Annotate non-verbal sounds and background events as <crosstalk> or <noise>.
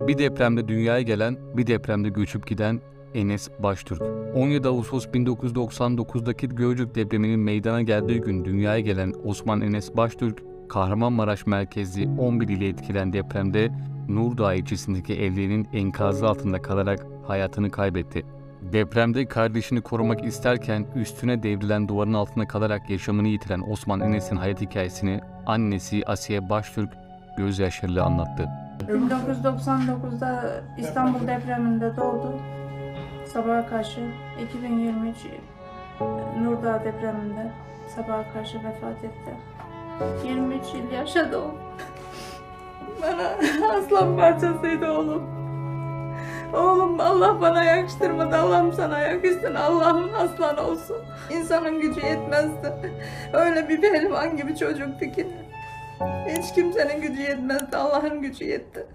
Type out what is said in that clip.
Bir depremde dünyaya gelen, bir depremde göçüp giden Enes Baştürk. 17 Ağustos 1999'daki Gölcük depreminin meydana geldiği gün dünyaya gelen Osman Enes Baştürk, Kahramanmaraş merkezli 11 ile etkilen depremde Nurdağ ilçesindeki evlerinin enkazı altında kalarak hayatını kaybetti. Depremde kardeşini korumak isterken üstüne devrilen duvarın altında kalarak yaşamını yitiren Osman Enes'in hayat hikayesini annesi Asiye Baştürk gözyaşlarıyla anlattı. 1999'da İstanbul depreminde doğdu. Sabaha karşı 2023 Nurdağ depreminde sabaha karşı vefat etti. 23 yıl yaşadı o. <laughs> Bana aslan parçasıydı oğlum. Oğlum Allah bana yakıştırmadı. Allah'ım sana yakışsın. Allah'ım aslan olsun. İnsanın gücü yetmezdi. Öyle bir pehlivan gibi çocuktu ki. Hiç kimsenin gücü yetmezdi. Allah'ın gücü yetti.